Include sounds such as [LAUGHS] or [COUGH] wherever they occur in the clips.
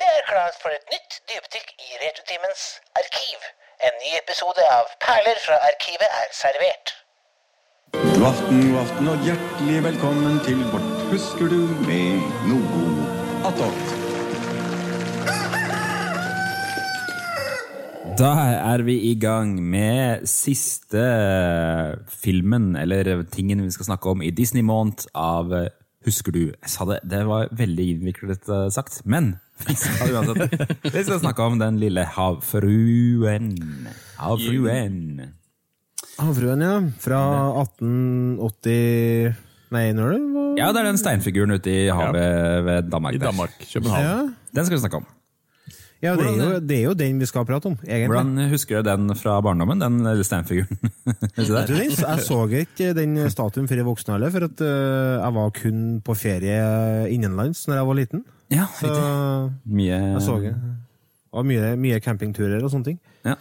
Det er klart for et nytt dypdykk i Retutimens arkiv. En ny episode av Perler fra arkivet er servert. God aften, god aften og hjertelig velkommen til vårt Husker du med noe attåt. Da er vi i gang med siste filmen, eller tingen vi skal snakke om i Disney-måned av Husker du? Jeg sa det, det var veldig innviklet eh, sagt, men [LAUGHS] vi skal uansett Vi skal snakke om den lille havfruen. Havfruen. Havfruen, ja. Fra 1880 Nei, når det var Ja, det er den steinfiguren ute i havet ved Danmark. I. Danmark. København. Ja, Den skal vi snakke om. Ja det, er jo, det er jo den vi skal prate om, egentlig. Hvordan husker du den fra barndommen, den steinfiguren? [LAUGHS] Jeg så ikke den statuen før i voksen alder, for at øh, jeg var kun på ferie innenlands når jeg var liten. Ja, Så. Mye jeg så det. Og mye, mye campingturer og sånne ting. Ja.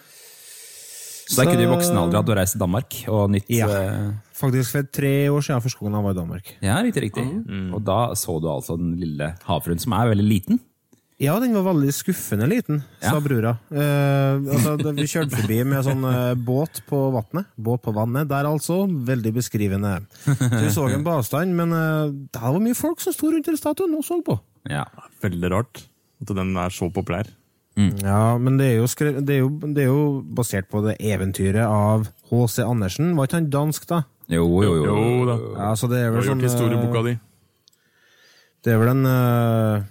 Så det er ikke du i voksen alder har reist til Danmark og nytt Ja. eh, Faktisk for tre år siden første gangen jeg var i Danmark. Ja, riktig, riktig. Og da så du altså den lille havfruen, som er veldig liten. Ja, den var veldig skuffende liten, sa Ja. brora. Eh, altså, vi kjørte forbi med sånn eh, båt på vannet. Båt på vannet der, altså. Veldig beskrivende. Så vi så en avstand, men eh, det var mye folk som sto rundt den statuen og så på. Ja. Veldig rart at den er så populær. Ja, men det er, jo skre- det, er jo, det er jo basert på det eventyret av H.C. Andersen. Var ikke han dansk, da? Jo, jo, jo. Jo da. Ja, så det er vel sånn gjort historieboka eh, di. Det er vel en eh,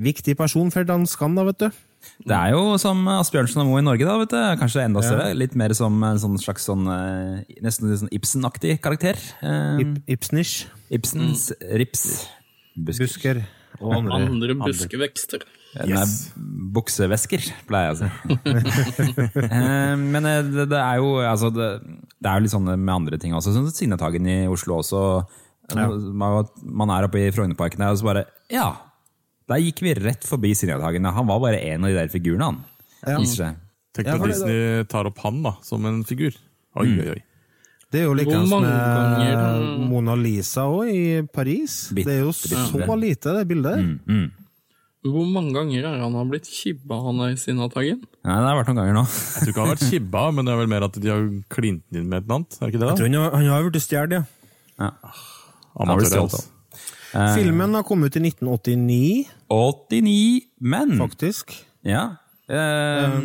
viktig person for danskene, da, vet du. Det er jo som Asbjørnsen og Moe i Norge, da. vet du. Kanskje enda større. Litt mer som en sånn slags sånn, eh, nesten sånn Ibsen-aktig karakter. Eh, Ip, Ibsnish. Ibsens rips. Busker. Busker. Og andre. Andre buskevekster. Nei, buksevesker, pleier jeg å si. [LAUGHS] Eh, Men det, det er jo altså, det, det er jo litt sånn med andre ting også. Sånn Signetagen i Oslo også. Man, man er oppe i Frognerparken og så bare Ja! Der gikk vi rett forbi Sinjadhagen. Han var bare en av de der figurene, han. Ja. Tenk Ja, at Disney tar opp han da, som en figur. Oi, oi, oi. Det er jo likeens med Mona Lisa òg, i Paris. Bitt, det er jo så lite, det bildet. der. Hvor mange ganger er han har blitt kibba, han der i Sinnataggen? Ja, det har vært noen ganger nå. Jeg tror ikke han har vært kibba, men det er vel mer at de har klint inn med et eller annet. Er det ikke det Jeg tror han har, han har blitt stjålet, ja. Ja. blitt Ja, altså. Filmen har kommet ut i 1989, 89, men faktisk. Ja. Eh,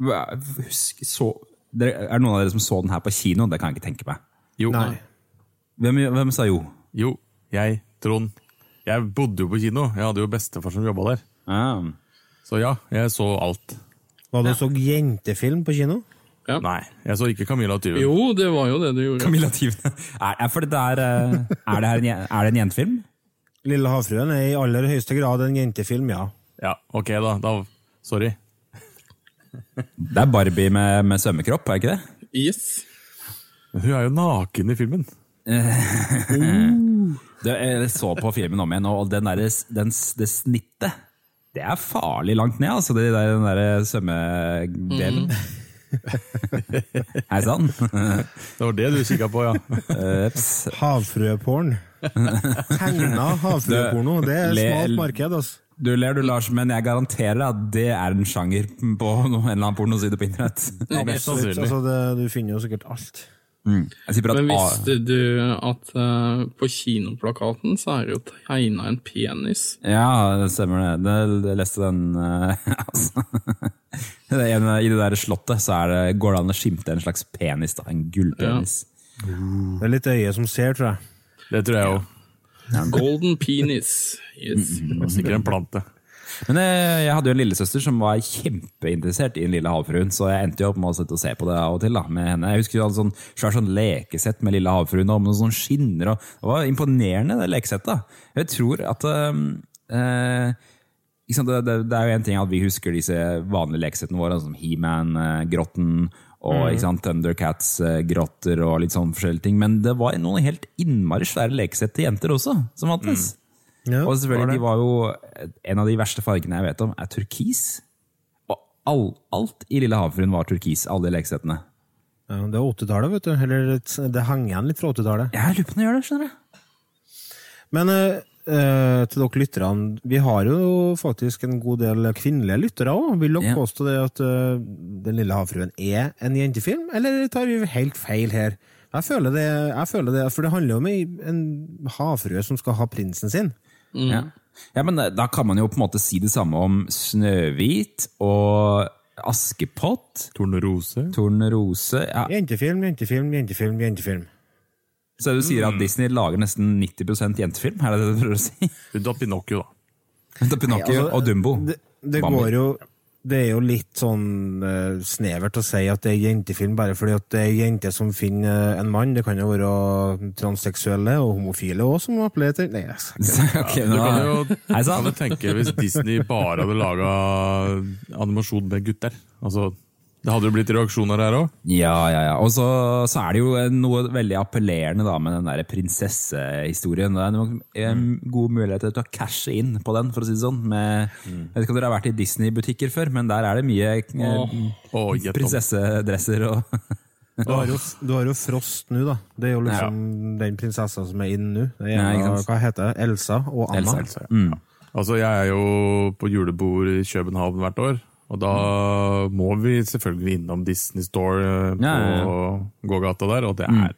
hva- husk, så, er det noen av dere som så den her på kino? Det kan jeg ikke tenke meg. Jo. Nei. Hvem, hvem sa jo? jo, jeg, Trond. Jeg bodde jo på kino. Jeg hadde jo bestefar som jobba der. Ah. Så ja, jeg så alt. Var det så jentefilm på kino? Nei, jeg så ikke Camilla tyven. Jo, det var jo det du gjorde. Camilla Tyven. [LAUGHS] Er, er, for det der, eh, er, det her en, er det en jentefilm? Lille havfruen er i aller høyeste grad en jentefilm, ja. Ja, ok da. da sorry. Det er Barbie med, med svømmekropp, er ikke det? Yes. Hun er jo naken i filmen. [LAUGHS] det jeg så på filmen om igjen, og den der, den, det snittet Det er farlig langt ned, altså, det den der svømmedelen. [LAUGHS] Hei sann. [LAUGHS] Det var det du kikka på, ja. Ups. Havfrueporn. Tegna havfrueporno. Det er Le- smalt marked, altså. Du ler du, Lars, men jeg garanterer at det er en sjanger på en eller annen pornoside på internett. Mest sannsynlig. Altså, det, du finner jo sikkert alt. Bare Men visste du at uh, på kinoplakaten så er det jo tegna en penis? Ja, det stemmer det. Jeg leste den uh, [LAUGHS] altså. det I det der slottet så er det, går det an å skimte en slags penis. da, En gullpenis. Det er litt øye som ser, tror jeg. Det tror jeg òg. Golden penis. Yes. Sikkert en plante. Men eh, jeg hadde jo en lillesøster som var kjempeinteressert i Den lille havfruen, så jeg endte jo opp med å sette og se på det av og til. da, med henne. Jeg husker hun hadde sånn svært sånn lekesett med Lille havfruen og med noen sånne skinner. og Det var imponerende, det lekesettet. Jeg tror at eh, eh, det, det, det er jo en ting at vi husker disse vanlige lekesettene våre, som He-Man-grotten og mm. Thundercats-grotter og litt sånn forskjellige ting. Men det var noen helt innmari svære lekesett til jenter også, som fantes. Ja, Og selvfølgelig, var de var jo En av de verste fargene jeg vet om, er turkis. Og all, alt i Lille havfruen var turkis, alle de lekesettene. Ja, det er 80-tallet, vet du. Eller det- hang henger igjen litt fra 80-tallet. Jeg lurer på om det gjør det, skjønner du. Men eh, eh, til dere lytterne. Vi har jo faktisk en god del kvinnelige lyttere òg. Vil dere Ja. påstå det at uh, Den lille havfruen er en jentefilm, eller tar vi helt feil her? Jeg føler det, jeg føler det for det handler jo om en havfrue som skal ha prinsen sin. Ja. ja, men eh, da kan man jo på en måte si det samme om Snøhvit og Askepott, Tornerose. Tornerose ja. Jentefilm, jentefilm, jentefilm, jentefilm. Så du sier at Disney lager nesten 90% jentefilm? Er det det du prøver å si? Unntatt Pinocchio, da. [LAUGHS] Pinocchio Nei, altså, og Dumbo. Det, det går jo Det er jo litt sånn uh, snevert å si at det er jentefilm bare fordi at det er jenter som finner eh, en mann. Det kan jo være transseksuelle og homofile òg som appellerer til Nei, jeg skal ikke [LAUGHS] Ok, Du kan jo, kan du tenke hvis Disney bare hadde laga animasjon med gutter. Altså, det hadde jo blitt reaksjoner her òg. Ja, ja, ja. Og så, så er det jo noe veldig appellerende da, med den der prinsessehistorien. Det er noen en gode muligheter til å cashe inn på den, for å si det sånn. Med, Jeg vet ikke om dere har vært i Disney-butikker før, men der er det mye oh. Om. prinsessedresser og [LAUGHS] Du har, jo, du har jo Frost nå, da. Det er jo liksom den prinsessa som er inn nå. Ja, hva heter det? Elsa og Anna. Elsa, Elsa. Mm. Altså, jeg er jo på julebord i København hvert år. Og da må vi selvfølgelig innom Disney Store eh, på Ja, ja, gågata der, og det er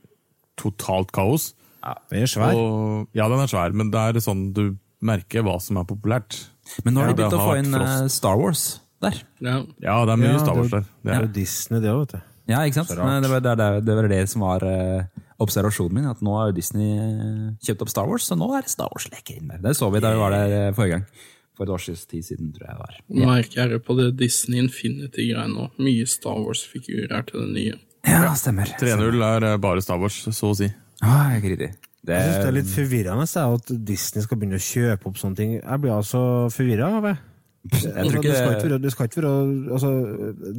totalt kaos. Ja, Den er svær. Og, ja, den er svær, men det er sånn du merker hva som er populært. Men nå har de begynt det å få inn eh, Frost. Star Wars der. Ja. Ja, det er mye Ja, Star Wars der. Det er jo Disney, det òg, vet du. Ja, ikke sant? Det var det, det, det var det som var eh, observasjonen min, at nå har jo Disney kjøpt opp Star Wars, så nå er det Star Wars-leker inn der. Det så vi da vi var der forrige gang. For et års tid siden, tror jeg det var. Nå merker jeg på det Disney Infinity-greiene nå. Mye Star Wars-figurer til det nye. Ja, stemmer. 3-0 er eh, bare Star Wars, så å si. Ah, jeg riktig. Det, Jeg synes det er litt forvirrende at Disney skal begynne å kjøpe opp sånne ting. Jeg blir altså forvirra av det. jeg tror Altså, ikke det skal ikke være, det skal ikke være altså,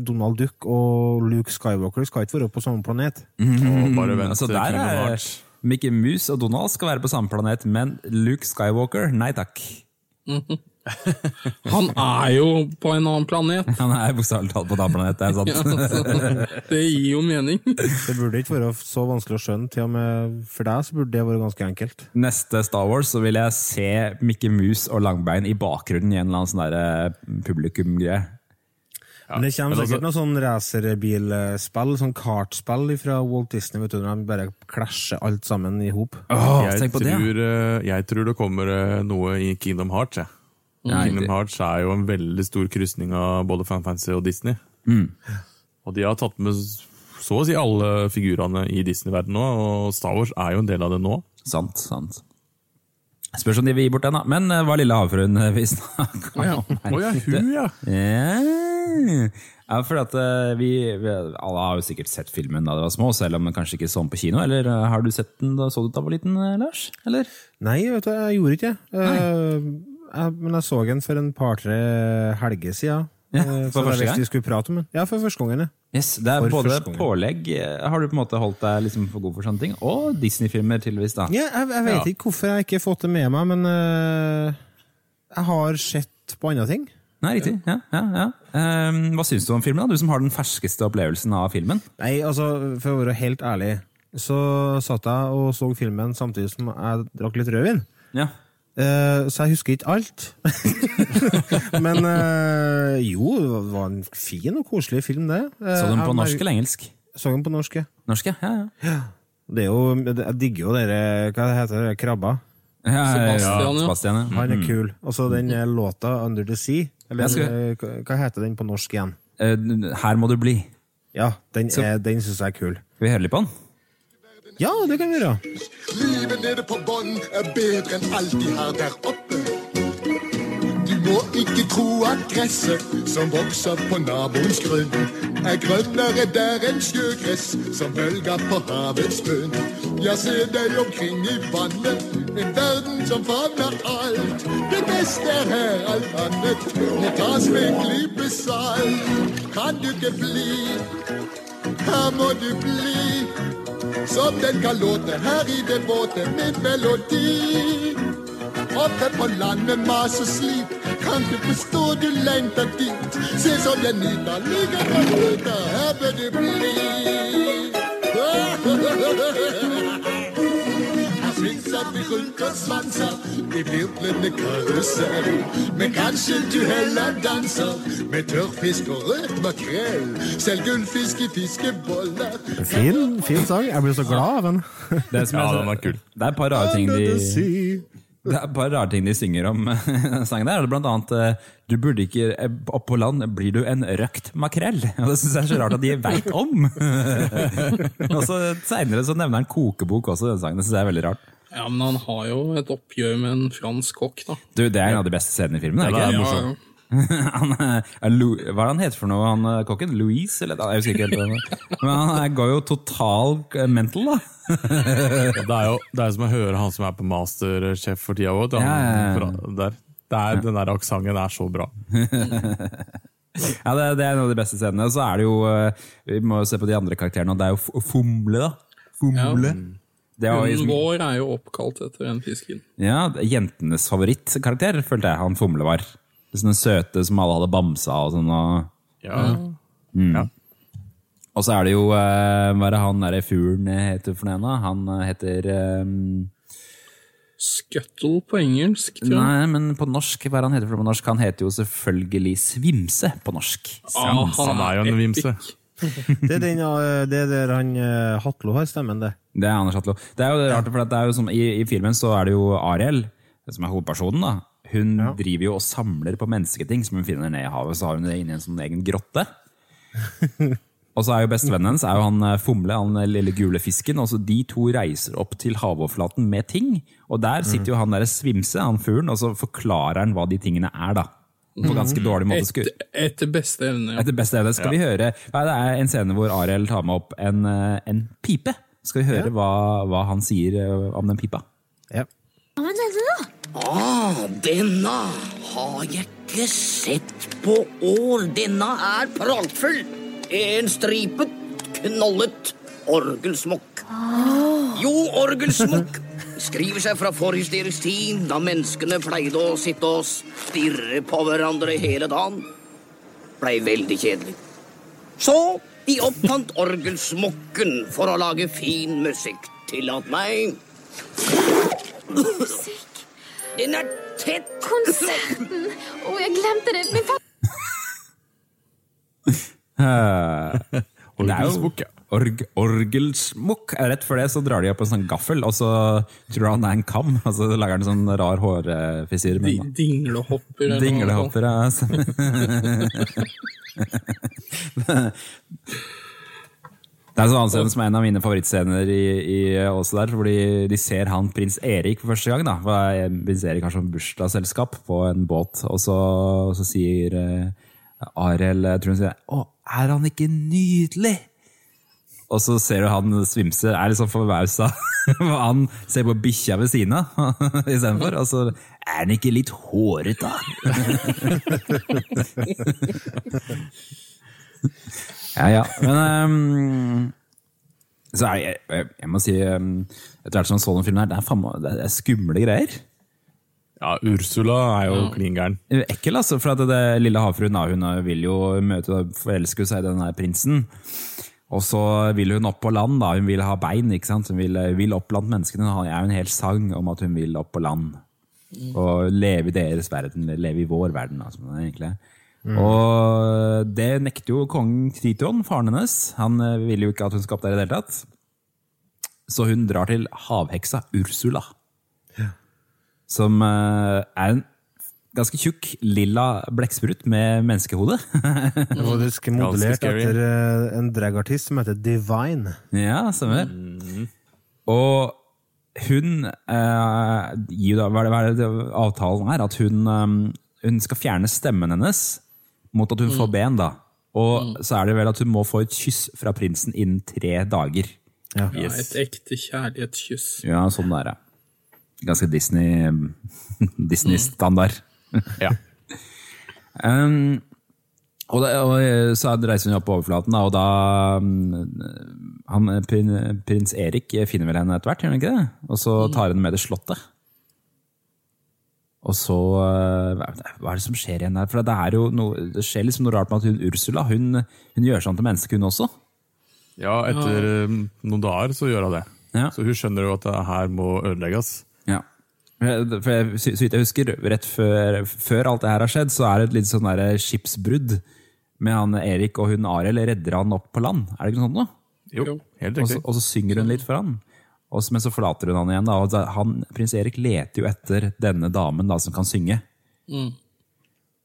Donald Duck og Luke Skywalker skal ikke være på samme planet. Og bare vent altså, der er. Mickey Mouse og Donald skal være på samme planet, men Luke Skywalker, nei takk. [LAUGHS] [LAUGHS] Han er jo på en annen planet! Han er bokstavelig talt på en annen planet, det er sant. Det gir jo mening. [LAUGHS] Det burde ikke være så vanskelig å skjønne. Til og med for deg så burde det være ganske enkelt. Neste Star Wars så vil jeg se Mickey Mouse og Langbein i bakgrunnen i en eller annen sånn der, eh. Men det kommer men sikkert altså- noe sånn racerbilspill, sånn kartspill fra Walt Disney, vet du, når de bare klasjer alt sammen i hop. Åh, Jeg eh, jeg tror det kommer eh, noe i Kingdom Hearts. Jeg. Ja, Kingdom. Hearts er jo en veldig stor krysning av både Fan Fantasy og Disney. Mm. Og de har tatt med så å si alle figurene i Disney-verdenen nå, og Star Wars er jo en del av det nå. Sant, sant. Spørs om de vil gi bort den, da. Men hva lille havfruen eh, vi [LAUGHS] snakka Ja. om. Å ja, hun, ja! Ja. ja, for at uh, vi, vi Alle har jo sikkert sett filmen da de var små, selv om den kanskje ikke så den på kino. Eller uh, har du sett den da så du da var liten, Lars? Eller? Nei, vet du, jeg gjorde ikke det. Jeg, men jeg så den for en par-tre helger siden. Ja, Eh, for første gang? skulle prate om den. Ja, for første gangen. Yes, det er For både pålegg eh, Har du på en måte holdt deg liksom for god for sånne ting, og Disney-filmer, tydeligvis. da. Ja, jeg, jeg vet Ja. ikke hvorfor jeg ikke har fått det med meg, men uh, jeg har sett på andre ting. Nei, riktig. Ja, ja, ja. Um, hva syns du om filmen? da? Du som har den ferskeste opplevelsen av filmen. Nei, altså, for å være helt ærlig, så satt jeg og så filmen samtidig som jeg drakk litt rødvin. Ja. Eh, så jeg husker ikke alt. [LAUGHS] Men eh, jo, det var en fin og koselig film, det. Eh, Så du den på norsk eller engelsk? Så den på norsk, ja. Norsk, ja. ja, ja. Det er jo, jeg digger jo dere, hva heter det, krabba. ja Sebastian, ja. Sebastian, ja. Han er kul. Og så den låta 'Under the Sea'. Eller skal- hva- heter den på norsk igjen? Eh, Her må du bli. Ja, den, Så- er- den syns jeg er kul. Skal vi høre litt på den? Ja, det kan vi gjøre. Livet nede på bånn er bedre enn alt de har der oppe. Du må ikke tro at gresset som vokser på naboens grunn, er grønnere der enn sjøgress som bølger på havets bunn. Ja, se deg omkring i vannet, en verden som favner alt. Det beste er her, alt annet må tas med en klype salt. Kan du ikke bli, her må du bli. Som den kan låte her i det våte med melodi. Oppe på landet mas og slit, kan du forstå du lengter dit. Se som jeg nyter, ligger og nyter, her bør du bli. Og svanser i virvlende karusell. Men kanskje du heller danser med tørrfisk og rødt makrell. Selv gullfisk i fiskeboller. Fin, fin sang. Jeg blir så glad av den. Det, som Ja, er- den var kul. det er et par rare ting de. Det er et par rare ting de synger om [LAUGHS] sangen der. Blant annet eh, Du burde ikke eh, Opp på land blir du en røkt makrell. [LAUGHS] Og Det syns jeg er så rart at de veit om! [LAUGHS] og så Seinere så nevner han kokebok også, den sangen. Det syns jeg er veldig rart. Ja, men han har jo et oppgjør med en fransk kokk, da. Du, Det er en av de beste scenene i filmen. er det Ja, ikke? er Ja, han, er- [LAUGHS] er Lou- hva er det han heter for noe, han eh, kokken? Louise? Eller, jeg husker ikke helt. [LAUGHS] Men han er- går jo total eh, mental, da. Det er jo det er som å høre han som er på Masterchef for tida òg. Ja, ja, ja. Er, den der aksenten er så bra. [LAUGHS] Ja, det, det er en av de beste scenene. Og så er det jo eh, Vi må jo se på de andre karakterene, og det er jo Fomle, da. Fomle. Det er jo Hunden liksom, vår er jo oppkalt etter en fisken. ja, jentenes favorittkarakter, følte jeg han Fomle var. Sånne søte som alle hadde bamsa og sånn. Og, Ja. Mm. Ja. og så er det jo eh, Hva er det han derre fuglen heter for noe? Han eh, heter um... Scuttle på engelsk, tror jeg. Nei, men på norsk, hva er han heter for på norsk? Han heter jo selvfølgelig Svimse på norsk. Ah, han er jo en epic. vimse. [LAUGHS] Det er, den, eh, det er der han eh, Hatlo har stemmen, det. Det er Anders Hatlo. Det er jo rart, for det er jo som, i, i filmen så er det jo Ariel, som er hovedpersonen. da. Hun driver jo og samler på mennesketing som hun finner ned i havet. Så har hun det inni en sånn egen grotte. [LAUGHS] og så er jo bestevennen hennes er jo han eh, Fomle, han lille gule fisken. og så De to reiser opp til havoverflaten med ting. Og der sitter jo han der svimse, han fuglen, og så forklarer han hva de tingene er. da. På ganske dårlig måte. Etter, etter beste evne. Ja. etter beste evne skal vi høre ja, Det er en scene hvor Ariel tar med opp en, eh, en pipe. Skal vi høre hva, hva han sier eh, om den pipa? Ja. Ah, denne har jeg ikke sett på år. Denne er praktfull. En stripet, knollet orgelsmokk. Jo, orgelsmokk skriver seg fra forhistorisk tid, da menneskene pleide å sitte og stirre på hverandre hele dagen. Blei veldig kjedelig. Så de oppfant orgelsmokken for å lage fin musikk. Tillat meg. Musikk? Den er tett Konserten! Å, jeg glemte det. Min far [LAUGHS] Orgelsmokk, ja. Org, orgelsmukk. Rett før det så drar de opp en sånn gaffel, og så tror han det er en kam. [LAUGHS] Og så lager han en sånn rar hårfrisyre. De Dinglehopper. Dinglehopper, ja. [LAUGHS] Det er sånn scene som er en av mine favorittscener i, i også der, hvor de, de ser han prins Erik for første gang. da. Prins Erik har sånn bursdagsselskap på en båt, og så, så sier eh, Ariel jeg tror hun sier, 'Å, er han ikke nydelig?' Og så ser du han svimse, er litt sånn forbausa. [LAUGHS] Han ser på bikkja ved siden av [LAUGHS] istedenfor. Og så er han ikke litt hårete, da? [LAUGHS] Ja, ja. Men um, så er jeg, jeg, jeg må si um, Etter hvert som jeg så den filmen her, det er, faen det er skumle greier. Ja, Ursula er jo klin gæren. Ekkel, altså. For at det lille havfruen hun vil jo møte og forelske seg i den her prinsen. Og så vil hun opp på land. da, Hun vil ha bein. ikke sant? Hun vil, vil opp blant menneskene. Hun har jo en hel sang om at hun vil opp på land. Og leve i deres verden, leve i vår verden. det egentlig Mm. Og det nekter jo kongen Triton, faren hennes. Han eh, vil jo ikke at hun skal opp der i det hele tatt. Så hun drar til havheksa Ursula. Som eh, er en ganske tjukk, lilla blekksprut med menneskehode. [LAUGHS] Faktisk modellert etter eh, en dragartist som heter Divine. ja, stemmer. Og hun eh, gir da, hva er det, er avtalen er? At hun, eh, hun skal fjerne stemmen hennes mot at hun får ben. da. Og så er det vel at hun må få et kyss fra prinsen innen tre dager. Ja, et ekte kjærlighetskyss. Ja, sånn det er det. Ganske Disney [LAUGHS] Disney-standard. Ja. Um, og, det, og så reiser hun opp på overflaten, da, og da um, han, prin, Prins Erik finner vel henne etter hvert, gjør han ikke det? Og så tar hun med til slottet. Og så uh, Hva er det- som skjer igjen der? For det, er jo noe, det skjer liksom noe rart med at hun Ursula hun, hun gjør sånn til menneske, hun også. ja, etter eh, noen dager så gjør hun det. Ja. Så hun skjønner jo at det her må ødelegges. Ja. For jeg, så vidt jeg husker, rett før, før alt det her har skjedd, så er det et litt sånn der skipsbrudd med han Erik og hun Arild redder han opp på land. Er det ikke noe sånt noe? Jo, helt riktig. og så synger hun litt for han. Og så, men så forlater hun han igjen. Da, og da, han, Prins Erik leter jo etter denne damen da, som kan synge.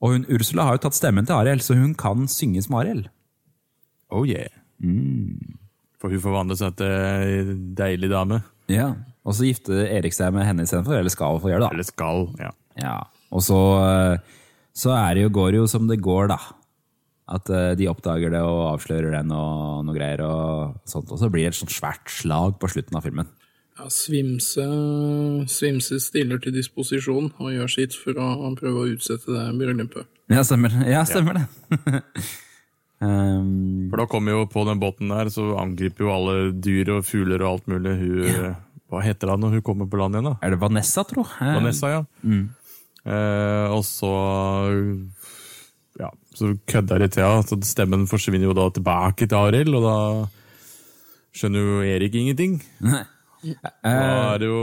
Og hun, Ursula har jo tatt stemmen til Arild, så hun kan synge som Arild. Oh yeah. For hun forvandler seg til ei deilig dame. Ja. Og så gifter Erik seg med henne istedenfor, eller skal få gjøre det. da. Eller skal, ja. Ja, og så, eh, så er det jo, går det jo som det går, da. At eh, de oppdager det og avslører den og noe greier. Og sånt, og så blir det et sånt svært slag på slutten av filmen. Ja, Svimse, Svimse stiller til disposisjon og gjør sitt for å prøve å utsette det bryllupet. Ja, stemmer, ja, stemmer det. [LAUGHS] um, For da kommer jo på den båten der, så angriper jo alle dyr og fugler og alt mulig. Hun, Hva heter hun når hun kommer på land igjen, da? er det Vanessa, tro? Eh, Vanessa, ja. Eh, og så ja, så kødder de til henne. så Stemmen forsvinner jo da tilbake til Arild, og da skjønner jo Erik ingenting. Nei. Da er det jo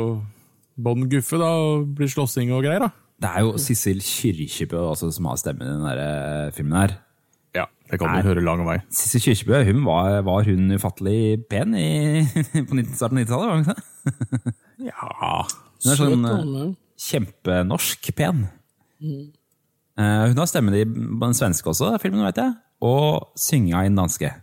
bånn guffe, da, og blir slåssing og greier, da. Det er jo Sissel Kyrkjebø altså, som har stemmen i den der, eh, filmen her. Det kan du høre lang vei. Sissel Kyrkjebø hun var, var hun ufattelig pen i, [LAUGHS] på 19, starten av 90-tallet? var hun ikke? Ja, Hun er sånn eh, kjempenorsk pen. Eh, hun har stemmen i den svenske også, filmen, vet jeg. Og synga i den danske.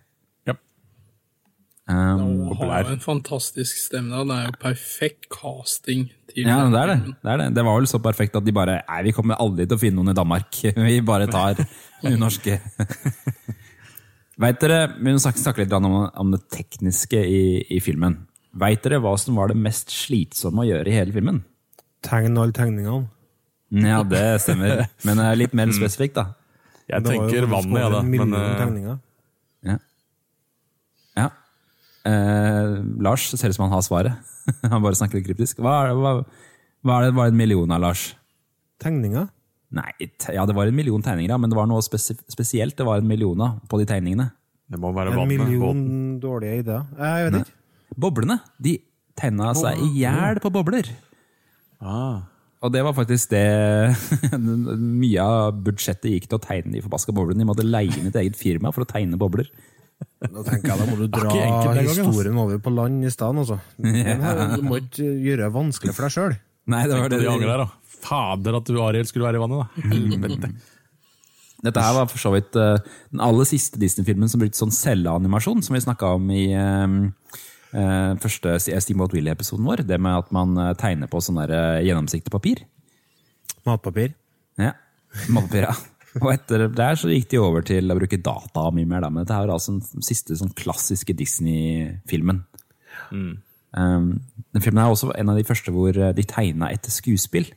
Um, Hun har en fantastisk stemme. da. Det er jo perfekt casting til ja, det er det. det er det. Det var vel så perfekt at de bare Nei, vi kommer aldri til å finne noen i Danmark. [LAUGHS] Vi bare tar [LAUGHS] hun norske. [LAUGHS] Vet dere, Vi må snakke, litt om, om det tekniske i, i filmen. Veit dere hva som var det mest slitsomme å gjøre i hele filmen? Tegn alle tegningene. Ja, det stemmer. Men eh, litt mer spesifikt, da. Jeg tenker vannet, ja, da. Men eh, tegninger. Ja. ja. Eh, Lars ser ut som han har svaret. [LAUGHS] han bare snakker litt kryptisk. Hva er det, hva, hva er det var en million av, Lars? Tegninger? Nei, ja, det var en million tegninger, ja, men det var noe spes spesielt. Det var en million av på de tegningene. det må være En million båten. dårlige ideer. Jeg vet ikke. Boblene de tegna seg i hjel på bobler. Ah. Og det var faktisk det [LAUGHS] Mye av budsjettet gikk til å tegne de forbaska boblene. De måtte leie inn et eget firma for å tegne bobler. Da tenker jeg da må du [LAUGHS] dra enkelt historien over på land i stedet. Altså. [LAUGHS] Den Du må ikke gjøre det vanskelig for deg sjøl. Nei, det var det de angrer, da. Fader at du Ariel skulle være i vannet, da. Helvete. [LAUGHS] Dette her var for så vidt eh, den aller siste Disney-filmen som brukte sånn celleanimasjon, som vi snakka om i uh, eh, første Steamboat Willie-episoden vår. Det med at man eh, tegner på sånn eh, gjennomsiktig papir. Matpapir. Ja, matpapir, ja. Og etter der så gikk de over til å bruke data mye mer, da. men dette er altså den siste sånn klassiske Disney-filmen. Um, den filmen er også en av de første hvor eh, de tegna etter skuespill.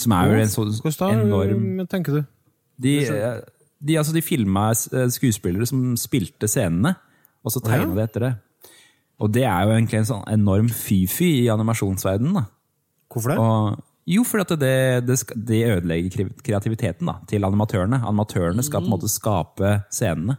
Som er jo en sånn enorm tenker du? De, eh, de, altså, de filma eh, skuespillere som spilte scenene, og så tegna de etter det. Og det er jo egentlig en sånn enorm fy-fy i animasjonsverdenen. Hvorfor det? Og, jo, for at det, det, det ødelegger kreativiteten da, til animatørene. Animatørene skal på en måte skape scenene.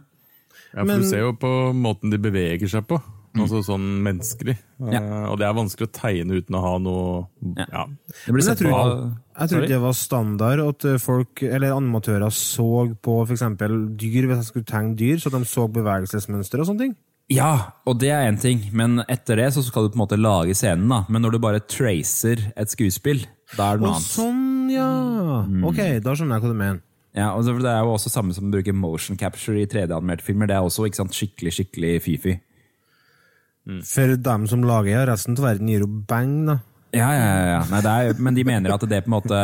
Ja, for Men- Du ser jo på måten de beveger seg på. Altså sånn menneskelig. Ja. Uh, Og det er vanskelig å tegne uten å ha noe Ja. Ja. Det blir Men jeg trodde tror, jeg tror ikke det var standard at eh, folk, eller animatører så på for eksempel dyr, hvis jeg skulle tegne dyr, så de så bevegelsesmønster og sånne ting. Ja, og det er én ting, men etter det så skal du på en måte lage scenen. da. Men når du bare tracer et skuespill, da er det noe annet. sånn, ja! Mm. Ok, da skjønner jeg hva du mener. Ja, og Det er jo også samme som å bruke motion capture i 3D-animerte filmer. Det er også ikke sant, skikkelig skikkelig fy-fy. For dem som lager resten av verden gir jo bang, da. Ja, ja, ja. ja. Nei, det er, men de mener at det på en måte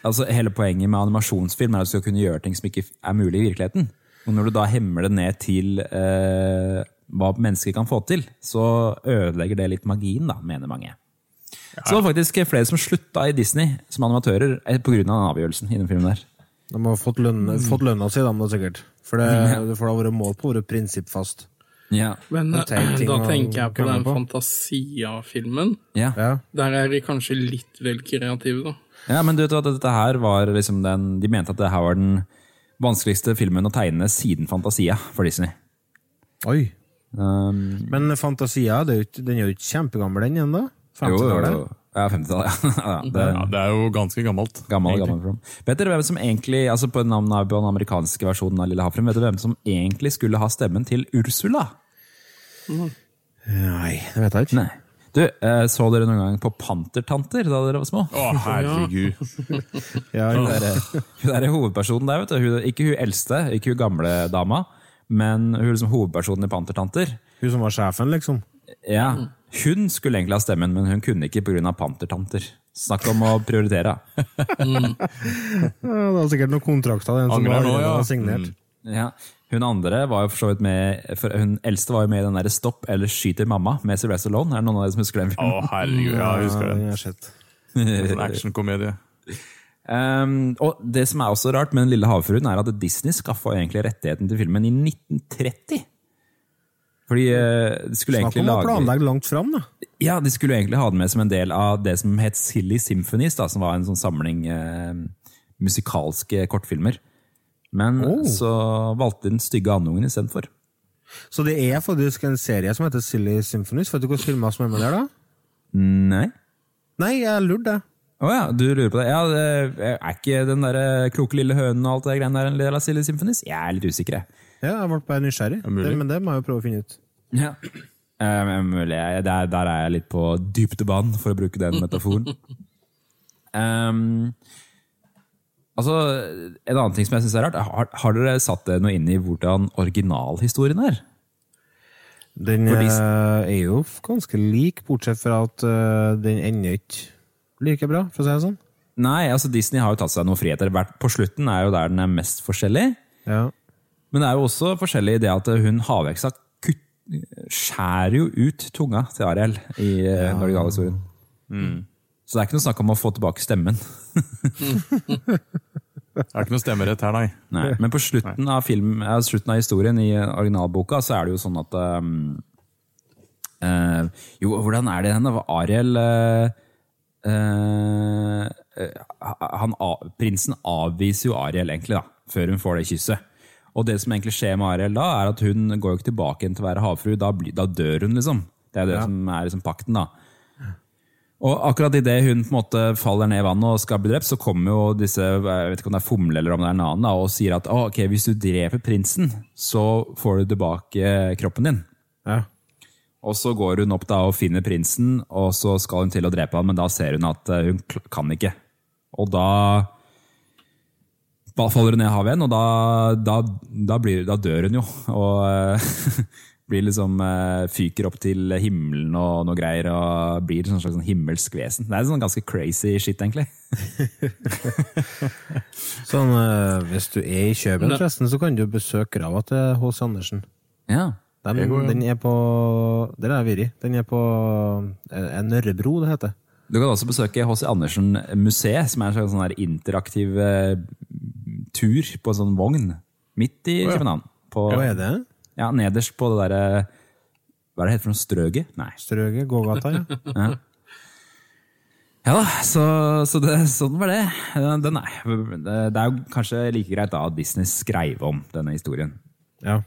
altså Hele poenget med animasjonsfilm er at du skal kunne gjøre ting som ikke er mulig i virkeligheten. Og når du da hemmer det ned til eh, hva mennesker kan få til, så ødelegger det litt magien, da, mener mange. Så det var faktisk flere som slutta i Disney som animatører eh, pga. den avgjørelsen. i den filmen der. De har fått, lønn, fått lønna si, da sikkert. For det, det har vært mål på å være prinsippfast. Ja. Men En eh, da tenker jeg på den. Fantasia-filmen. Ja. Ja. Der er de kanskje litt vel kreative, da. ja, men du vet at dette her var liksom den De mente at det her var den vanskeligste filmen å tegne siden Fantasia for Disney. Oi. Um, Men Fantasia det er jo den er jo ikke kjempegammel, den ennå? Jo, jo, 50-tallet? Ja, 50-tallet. [LAUGHS] Ja. ja, det, Ja, det er jo ganske gammelt. Gammel, gammel film. Vet dere hvem som egentlig, altså på navnet av den amerikanske versjonen av Lille havfruen, vet dere hvem som egentlig skulle ha stemmen til Ursula? Nei, det vet jeg ikke. Nei. Du, eh, så dere noen gang på Pantertanter da dere var små? Å, herregud. [LAUGHS] Ja, Hun der, hun der hovedpersonen der, vet du. Hun, ikke hun eldste, ikke hun gamle dama, men hun liksom hovedpersonen i Pantertanter. Hun som var sjefen, liksom. Ja, Hun skulle egentlig ha stemmen, men hun kunne ikke pga. Pantertanter. Snakk om å prioritere. [LAUGHS] mm. det var sikkert noen kontrakter den som var, nå, ja. var signert. Ja. Hun andre var jo for så vidt med for Hun eldste var jo med i den der Stopp eller skyter mamma med Sylvester alone, Er det noen av dere som husker den Å, filmen? herregud. Ja, jeg husker Ja, det. den har sett. En actionkomedie. Um, og det som er også rart med Den lille havfruen, er at Disney skaffa rettigheten til filmen i 1930. Fordi eh, de skulle Snakk om å planlegge langt fram, da. Ja, de skulle egentlig ha den med som en del av det som het Silly Symphonies, da, som var en sånn samling eh, musikalske kortfilmer. Men Oh. så valgte de den stygge andungen istedenfor. Så det er faktisk en serie som heter Silly Symphonies. Vet du hvilke filmer som er med der, da? Nei? Nei, jeg lurte. Å ja, du lurer på det? Ja, det er ikke den der kloke lille hønen og alt det greiene der en del av Silly Symphonies? Jeg er litt usikker, jeg. Ja, jeg ble bare nysgjerrig. mulig. Det, men det må jeg jo prøve å finne ut. Ja. Um, mulig. Der, der er jeg litt på dypt for å bruke den metaforen. um, [LAUGHS] altså, En annen ting som jeg syns er rart, har, har dere satt dere noe inn i hvordan originalhistorien er? Den For de- eh, er jo ganske lik, bortsett fra at uh, den ender ikke like bra, for å si det sånn. Nei, altså Disney har jo tatt seg noen friheter. På slutten er jo der den er mest forskjellig. Ja. Men det er jo også forskjellig i det at hun havheksa skjærer jo ut tunga til Ariel i eh, den originale historien. Så det er ikke noe snakk om å få tilbake stemmen. [LAUGHS] Det er ikke noe stemmerett her, nei. Nei, men på slutten av, film, ja, slutten av historien i originalboka så er det jo sånn at um, eh, Jo, hvordan er det henne? Ariel eh, eh, eh, han, Prinsen avviser jo Ariel egentlig, da, før hun får det kysset. Og det som egentlig skjer med Ariel da, er at hun går jo ikke tilbake igjen til å være havfru. Da, da dør hun, liksom. Det er det som er liksom pakten, da. Og akkurat idet hun på en måte faller ned i vannet og skal bli drept, så kommer jo disse jeg vet ikke om det er Fomle eller om det er en annen, da, og sier at oh, ok, hvis du dreper prinsen, så får du tilbake kroppen din. ja. Og så går hun opp da og finner prinsen, og så skal hun til å drepe han, men da ser hun at eh, hun kan ikke. Og da da faller hun ned i havet igjen, og da, da, da, blir, da dør hun jo. Og eh, [LAUGHS] blir liksom eh, fyker opp til himmelen og noe greier, og blir et sånn slags sånn himmelsk vesen. Det er sånn ganske crazy shit, egentlig. [LAUGHS] Sånn, eh, hvis du er i Kjøben, forresten, så kan du besøke grava til H.C. Andersen. Ja. Den, går, ja. den er på Der er jeg vært. Den er på eh, Nørrebro, det heter. Du kan også besøke H.C. Andersen museet, som er en slags sånn interaktiv tur på en sånn vogn midt i ja. København. På, Hva er det? ja, nederst på det derre Hva er det heter for noe? Strøget? Nei. Strøget? Gågata, ja. [LAUGHS] Ja da, så, så det, sånn var det. Den er, det det er jo kanskje like greit da at Disney skrev om denne historien. ja.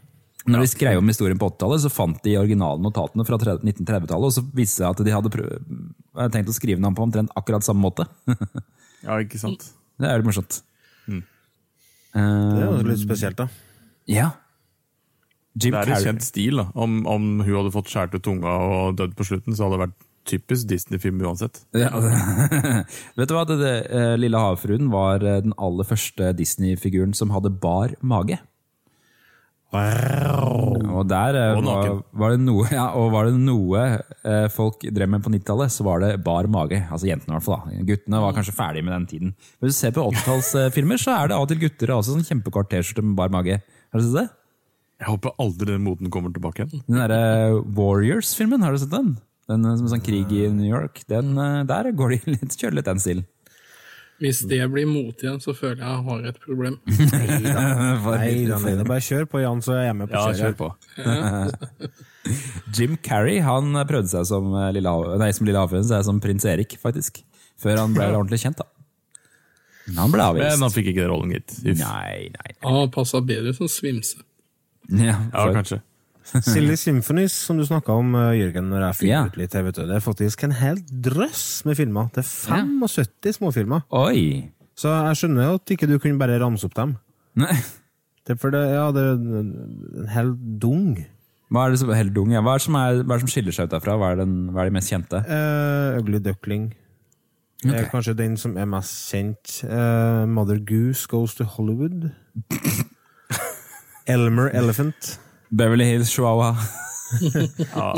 Når de skrev om historien på 80-tallet, så fant de originalnotatene fra 1930-tallet, og så viste det seg at de hadde prøv, tenkt å skrive den om på omtrent akkurat samme måte. [LAUGHS] Ja, ikke sant? det er litt morsomt. Det er jo litt spesielt, da. Ja. Jim Det er en kjent stil. da. Om, om hun hadde fått skåret ut tunga og dødd på slutten, så hadde det vært typisk Disney-film uansett. Ja, [LAUGHS] Vet du hva, det, det, eh, Lille havfruen var eh, den aller første Disney-figuren som hadde bar mage. Og der eh, Og var, var det noe, [LAUGHS] ja, og var det noe eh, folk drev med på 90-tallet, så var det bar mage. Altså jentene i hvert fall. da. Guttene var kanskje ferdige med den tiden. Men hvis du ser på 80-tallsfilmer, så er det av og til gutter også sånn kjempekort T-skjorte med bar mage. Har du sett det? Jeg håper aldri den moten kommer tilbake igjen. Den derre Warriors-filmen, har du sett den? Den eh, som er sånn krig i New York. Den, eh, der går de [LAUGHS] litt, kjører litt den stilen. Hvis det blir mot igjen, så føler jeg jeg har et problem. Nei da, nei da. Bare kjør på, Jan, så er jeg med på Ja, kjør på. [LAUGHS] Jim Carrey han prøvde seg som eh, Lille, nei, som Lille Havfruen, så er som prins Erik, faktisk. Før han ble ordentlig kjent, da. Men han ble avvist. Men han fikk ikke den rollen, gitt. Nei, Nei, nei. Han passa bedre som svimse. Ja, Ja, kanskje. [LAUGHS] Silly Symphonies, som du snakka om, eh, Jørgen, når jeg fikk ut litt, vet du. det er faktisk en hel drøss med filmer. Det er 75 småfilmer. Oi! Så jeg skjønner at ikke du kunne bare ramse opp dem. Nei. Det er for det, ja, det er en hel dung. Hva er det som hel dung? Ja? Hva, er det som er, hva er det som skiller seg ut derfra? Hva er, den, hva er de mest kjente? Uh, Ugly Duckling er kanskje den som er mest kjent. Uh, Mother Goose Goes to Hollywood. [LAUGHS] Elmer Elephant. Beverly Hills Chihuahua. [LAUGHS]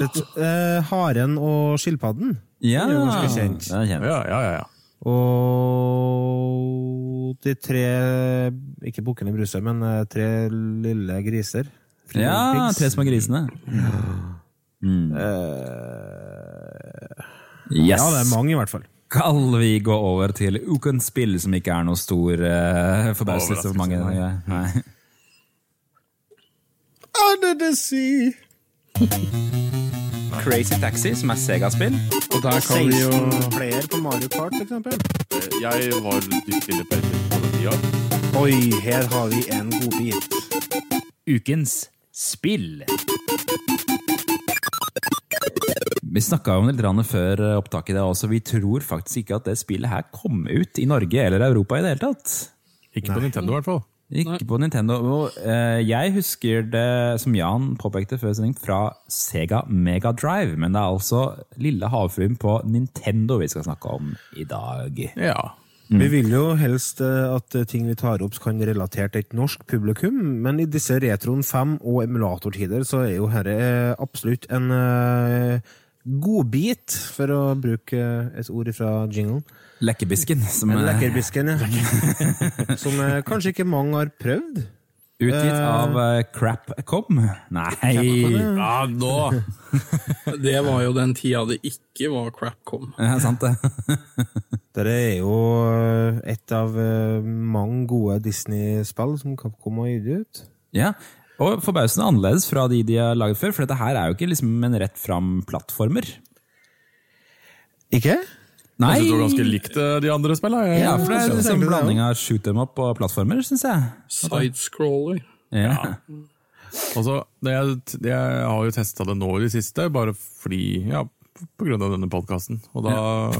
Det, uh, haren og skilpadden. Ja, Det er jo ganske kjent. Den er kjent. Ja, ja, ja. ja. Og de tre Ikke bukkene Bruse, men eh, tre lille griser. Ja, Pigs. Tre små grisene. Eh, Yes. Ja, det er mange, i hvert fall. Skal vi gå over til ukens spill, som ikke er noe stor uh, forbauselse for mange? Nei. Under the sea. [LAUGHS] Crazy Taxi, som er Sega-spill. Og der kan vi jo 16 player på Mario Kart, f.eks. eksempel. Jeg var litt inne på den tida. Oi, her har vi en godbit. Ukens spill. Vi snakka om det litt før opptaket. det også. Vi tror faktisk ikke at det spillet her kom ut i Norge eller Europa i det hele tatt. Ikke på Nintendo, i hvert fall. Ikke på Nintendo. Eh, jeg husker det, som Jan påpekte før sending, fra Sega Mega Drive. Men det er altså Lille havfruen på Nintendo vi skal snakke om i dag. Ja. Vi vil jo helst eh, at eh, ting vi tar opp kan relatere til et norsk publikum, men i disse Retron 5 og emulatortider så er jo dette absolutt en uh, godbit, for å bruke eh, et ord fra jinglen. Lekkerbisken, som er lekkerbisken, ja. [LAUGHS] Som eh, kanskje ikke mange har prøvd. utgitt av uh, Crapcom. Nei ja, nå! Det var jo den tida det ikke var Crapcom. Ja, sant det. [LAUGHS] det er jo eh, et av eh, mange gode Disney-spill som Capcom har gitt ut. Ja, og forbausende annerledes fra de de har laget før, for dette her er jo ikke liksom en rett fram plattformer. Ikke? Nei! Jeg synes det var ganske likt eh, de andre spillene. Ja, for det er jeg en sånn blanding av shoot them up og plattformer, syns jeg. Sidescroller. Ja. Altså, det jeg, det jeg har jo testa det nå i det siste, bare fordi Ja, på grunn av denne podkasten. Og da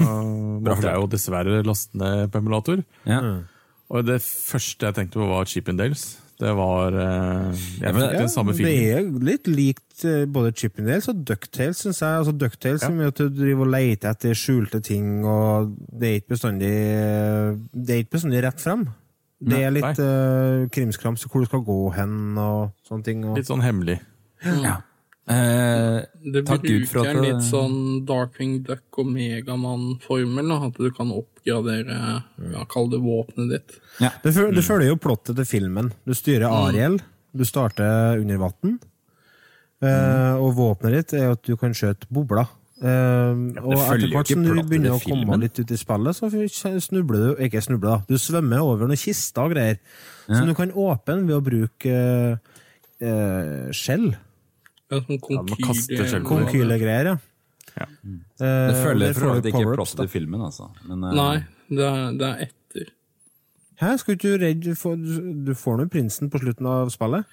[LAUGHS] måtte jeg jo dessverre laste ned på emulator. Ja. Og det første jeg tenkte på, var Chippendales. Det var eh, Jeg men- fikk den samme det feelingen. er litt likt eh, både Chippendales og Ducktales, syns jeg. Altså, Ducktales Ja. som gjør at du driver og leter etter skjulte ting, og det er ikke bestandig Det er ikke bestandig rett frem. Det er litt uh, krimskrams hvor du skal gå hen og sånne ting. Og, Litt sånn hemmelig. ja. Eh, Det Takk Gud for bruker at det- litt sånn Darkwing Duck og Megamann-formel, at du kan oppgradere ja, Kall det våpenet ditt. ja. det, føl- det følger jo plottet til filmen. Du styrer Ariel, du starter under vann, eh, og våpenet ditt er at du kan skjøte bobler. Eh, og etter hvert som du begynner å komme filmen. litt ut i spillet, så snubler du Ikke snubler, da. Du svømmer over noen kister og greier. Som du kan åpne ved å bruke eh, skjell. Ja, sånn Konkylegreier, ja. Ja. Eh, Det følger for at så vidt ikke power-ups, plottet til filmen, altså. Men, eh, Nei, det er, det er etter. Hæ, skal ikke du redde Du får, du nå prinsen på slutten av spillet?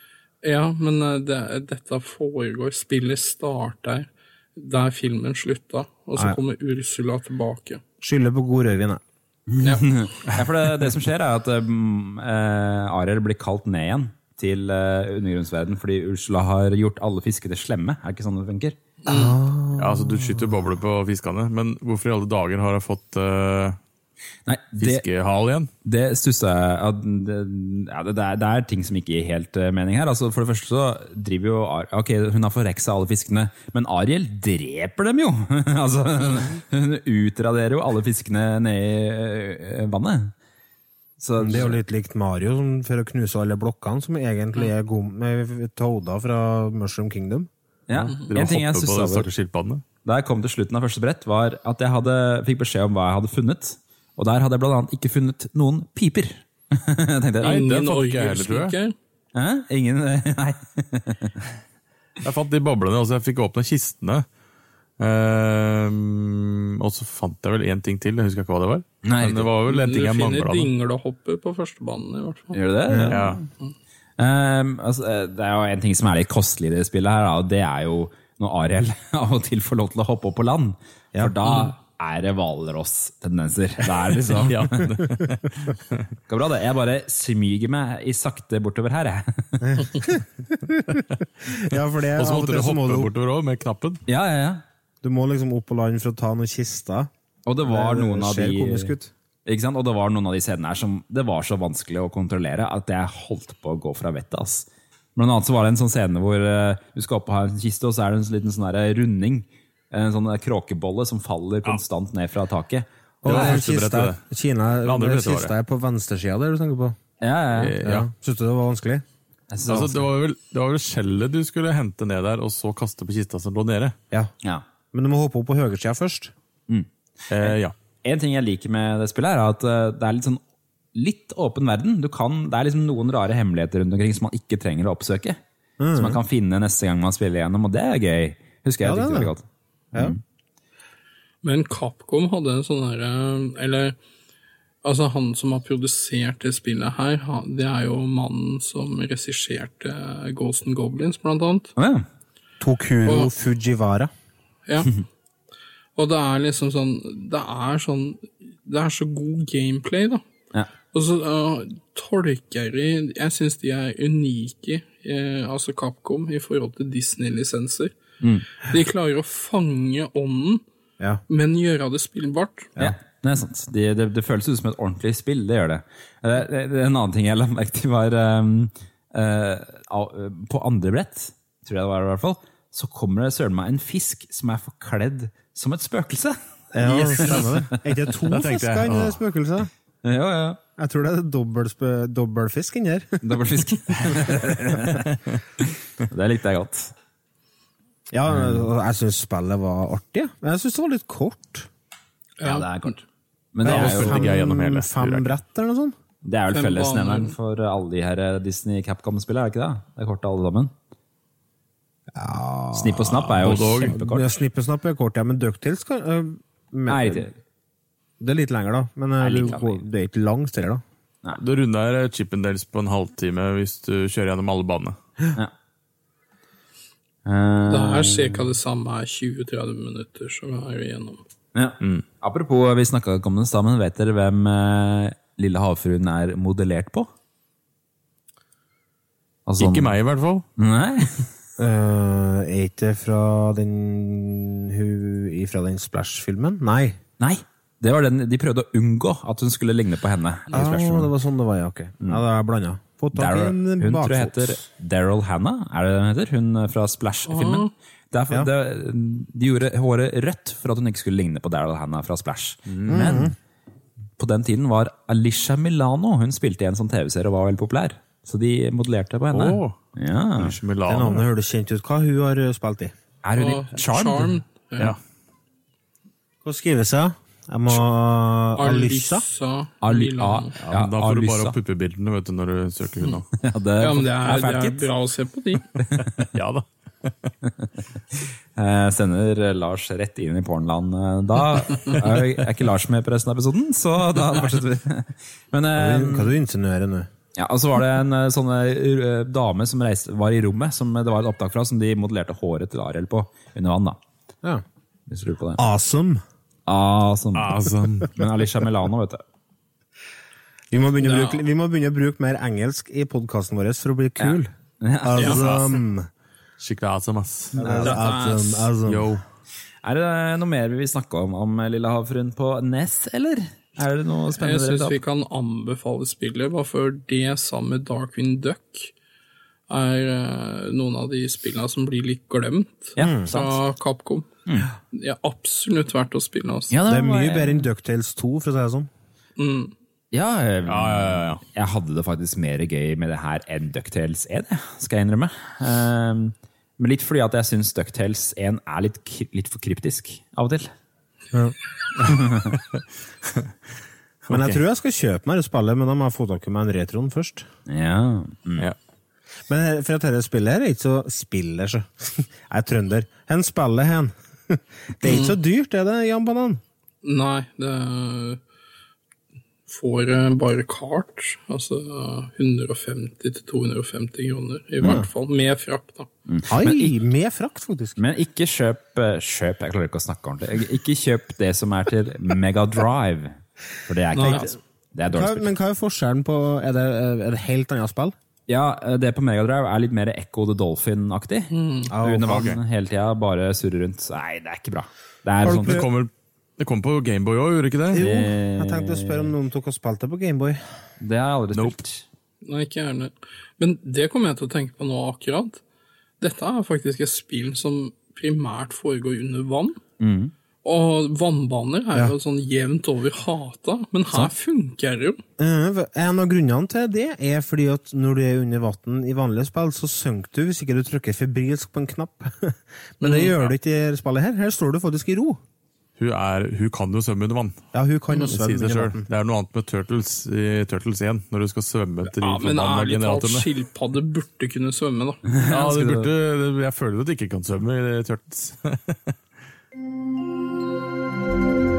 Ja, men eh, det, dette foregår Spillet starter der filmen slutta, og så Nei. kommer Ursula tilbake. Skylder på god rødvin, jeg. Ja. [LAUGHS] Ja, for det, det som skjer er at um, eh, Ariel blir kalt ned igjen til uh, undergrunnsverden fordi Ursula har gjort alle fiskene slemme. Er det ikke sånn det funker? Ja, altså Du skyter bobler på fiskene, men hvorfor i alle dager har hun fått uh, Nei, det, fiskehal igjen? det stussa jeg ja, det, ja, det, er, det er ting som ikke gir helt eh, mening her. Altså, for det første så driver jo Ar- Ok, hun har forreksa alle fiskene, men Ariel dreper dem jo! [LAUGHS] altså, hun utraderer jo alle fiskene nede i vannet. Så Det er jo litt likt Mario som for å knuse alle blokkene, som egentlig er god med Toada fra Mushroom Kingdom. ja, En ting jeg synes skilpaddene? da jeg kom til slutten av første brett, var at jeg hadde, fikk beskjed om hva jeg hadde funnet. Og der hadde jeg blant annet ikke funnet noen piper. [LAUGHS] jeg tenkte, Ingen orgelspiker. Ingen [LAUGHS] Nei. Jeg fant de boblene, og så jeg fikk åpne kistene. Ehm, og så fant jeg vel én ting til, jeg husker ikke hva det var. Nei, Men det var vel en ting jeg finner mangla. dinglehopper på førstebanen, i hvert fall. Gjør du det? Ja. Um, altså, eh, det er jo en ting som er litt kostelig i det spillet, her, og det er jo når Ariel [LAUGHS] av og til får lov til å hoppe opp på land. For da er det Hvalross-tendenser. Det er liksom Ja. [LAUGHS] Går bra, det. Jeg bare smyger meg i sakte bortover her, jeg. [LAUGHS] Ja, for det Og så måtte du hoppe du, bortover òg, med knappen. Ja, ja, ja. Du må liksom opp på land for å ta noen kister. Og det var Det noen av de. Ikke sant? Og det var noen av de scenene her som det var så vanskelig å kontrollere at jeg holdt på å gå fra vettet. ass. Blant annet så var det en sånn scene hvor eh, du skal opp og ha en kiste, og så er det en liten sånn der runding. En sånn kråkebolle som faller konstant ned fra taket. Og Det er kista, Kina, Det kista er på venstresida der du tenker på. Ja, ja, ja. Eh, Ja. Syns du det var vanskelig? Det var Altså, det, var vel, det var vel skjellet du skulle hente ned der, og så kaste på kista som lå nede. Ja. ja. Men du må hoppe opp på høyresida først. Eh, ja. En ting jeg liker med det spillet, er at eh, det er litt sånn litt åpen verden. Du kan, det er liksom noen rare hemmeligheter rundt omkring som man ikke trenger å oppsøke. Som man kan finne neste gang man spiller igjennom, og det er gøy. Husker jeg Ja, det det. veldig godt. Ja. Men Capcom hadde en sånn herre Eller altså han som har produsert det spillet her, det er jo mannen som regisserte Ghost and Goblins, blant annet. Å, ja. Tokuro Og- Fujiwara. Ja. Og det er liksom sånn Det er sånn Det er så god gameplay, da. Ja. Og så uh, tolker de Jeg syns de er unike, eh, altså Capcom, i forhold til Disney-lisenser. De klarer å fange ånden, Ja. men gjøre det spillbart. Ja, det er sant. Det, det, det føles ut som et ordentlig spill, det gjør det. Eh, det- det- En annen ting jeg la merke til, var um, uh, eh, På andre brett, tror jeg det var i hvert fall, så kommer det søren meg en fisk som er forkledd som et spøkelse. [LAUGHS] Ja, stemmer det. Er ikke det to fisker det spøkelset? Ja, ja. Jeg tror det er dobbelt dobbeltfisk inni her. [LAUGHS] Dobbeltfisk. [LAUGHS] det likte jeg godt. Ja, jeg syns spillet var artig. Men jeg syns det var litt kort. Ja, det er kort. Men det er jo fem, gjennom hele. fem brett eller noe sånt. det er vel fellesnevneren for alle de her Disney Capcom-spillene, er det ikke det? Det er kort alle sammen. Snipp og snapp er jo og. Ja, og snapp er kort, ja, men Ducktails kan øh, men- Nei, det, Det er litt lenger, da. Men Det er litt du det er ikke langt større, da. Du runder Chippendales på en halvtime hvis du kjører gjennom alle banene. Ja. Det Eh, er ca. det samme her, 20-30 minutter, som er har igjennom. Ja. Apropos, vi snakka ikke om den sammen. vet dere hvem eh, Lille havfruen er modellert på? Altså, Ikke meg, i hvert fall. Nei? [LAUGHS] Uh, er ikke det fra den hun fra den Splash-filmen? Nei. Nei. Det var den, de prøvde å unngå at hun skulle ligne på henne. i Ah, det var sånn det var, ja. ok. Ja, det er blanda. Hun tror jeg heter Daryl Hannah, er det det hun heter? Hun eh, fra Splash-filmen. Derfor, Ja. det, de gjorde håret rødt for at hun ikke skulle ligne på Daryl Hannah fra Splash. Men på den tiden var Alicia Milano Hun spilte i en sånn TV-serie og var veldig populær. Så de modellerte på henne. Åh. Ja. Det navnet høres kjent ut. Hva hun har hun spilt i? Er hun i Charmed? ja. Hva skrives det? Jeg må Alyssa? Alyssa. Ja, da får du bare opp puppebildene vet du, når du søker henne. [LAUGHS] Ja, det, Ja, men det er, det er bra å se på de. [LAUGHS] Ja da. Jeg [LAUGHS] sender Lars rett inn i pornland. Eh, Da er ikke Lars med på resten av episoden, så da fortsetter vi. Men Hva er det du insinuerer nå? Ja, og så var det en sånn dame som reiste, var i rommet, som det var et opptak fra, som de modellerte håret til Ariel på under vann. da. Ja. Hvis du lurer på det. Awesome! Sånn. Awesome. [LAUGHS] Men Alicia Milano, vet du. Vi må begynne, å bruke, vi må begynne å bruke mer engelsk i podkasten vår for å bli kul. [LAUGHS] Awesome! Skikkelig awesome, ass. Awesome, awesome. Yo. Er det noe mer vi vil snakke om om Lille havfruen på Ness, eller? Er det noe Jeg spennende dere syns vi kan anbefale spillet, bare for det sammen med Darkwing Duck er eh, noen av de spillene som blir litt glemt Ja, fra sant. Capcom. Det er absolutt verdt å spille. Også. Ja, Det er mye mye bedre enn Ducktales 2, for å si det sånn. Ja, eh, Ja, ja, ja, ja. jeg hadde det faktisk mer gøy med det her enn DuckTales 1, skal jeg innrømme. Um, men litt fordi at jeg syns DuckTales 1 er litt, litt for kryptisk av og til. [LAUGHS] Men jeg tror jeg skal kjøpe meg det spillet, men da må jeg få tak i meg en retroen først. Ja. Mm. ja. Men for at dette spillet her er ikke så spiller, så. [LAUGHS] Jeg er trønder. Hen spiller hen. [LAUGHS] Det er ikke så dyrt, er det, Jan Banan? Nei, det er får eh, bare kart, altså 150-250 kroner, i hvert fall, med frakt, da. Ai, med frakt, faktisk. Men ikke kjøp, eh, kjøp Jeg klarer ikke å snakke ordentlig. Ikke kjøp det som er til Mega Drive, for det er Nei. ikke Det er Hva, dårlig spill. men hva er forskjellen på Er det, er det helt annet spill? Ja, det på Mega Drive er litt mer Echo the Dolphin-aktig. Under vann hele tida, bare surre rundt. Nei, det er ikke bra. Det er sånn Det kommer, det kom på Gameboy òg, gjorde ikke det? Jo, jeg tenkte å spørre om noen tok og spilte på Gameboy. Det har jeg aldri Nope. spilt. Nei, ikke gjerne. Men det kommer jeg til å tenke på nå akkurat. Dette er faktisk et spill som primært foregår under vann. Og vannbaner er jo sånn jevnt over hata, men her funker det jo. Eh, En av grunnene til det er fordi at når du er under vann i vanlige spill, så synker du hvis ikke du trykker febrilsk på en knapp. [LAUGHS] Men det gjør du ikke i spillet her. Her står du faktisk i ro. Hun, er, hun kan jo svømme under vann. Ja, hun kan jo svømme under vann. Det er noe annet med Turtles i Turtles 1, når du skal svømme til Ja, men ærlig talt, skilpadde burde kunne svømme, da. [LAUGHS] Ja, det burde, jeg føler at de ikke kan svømme i Turtles. [LAUGHS]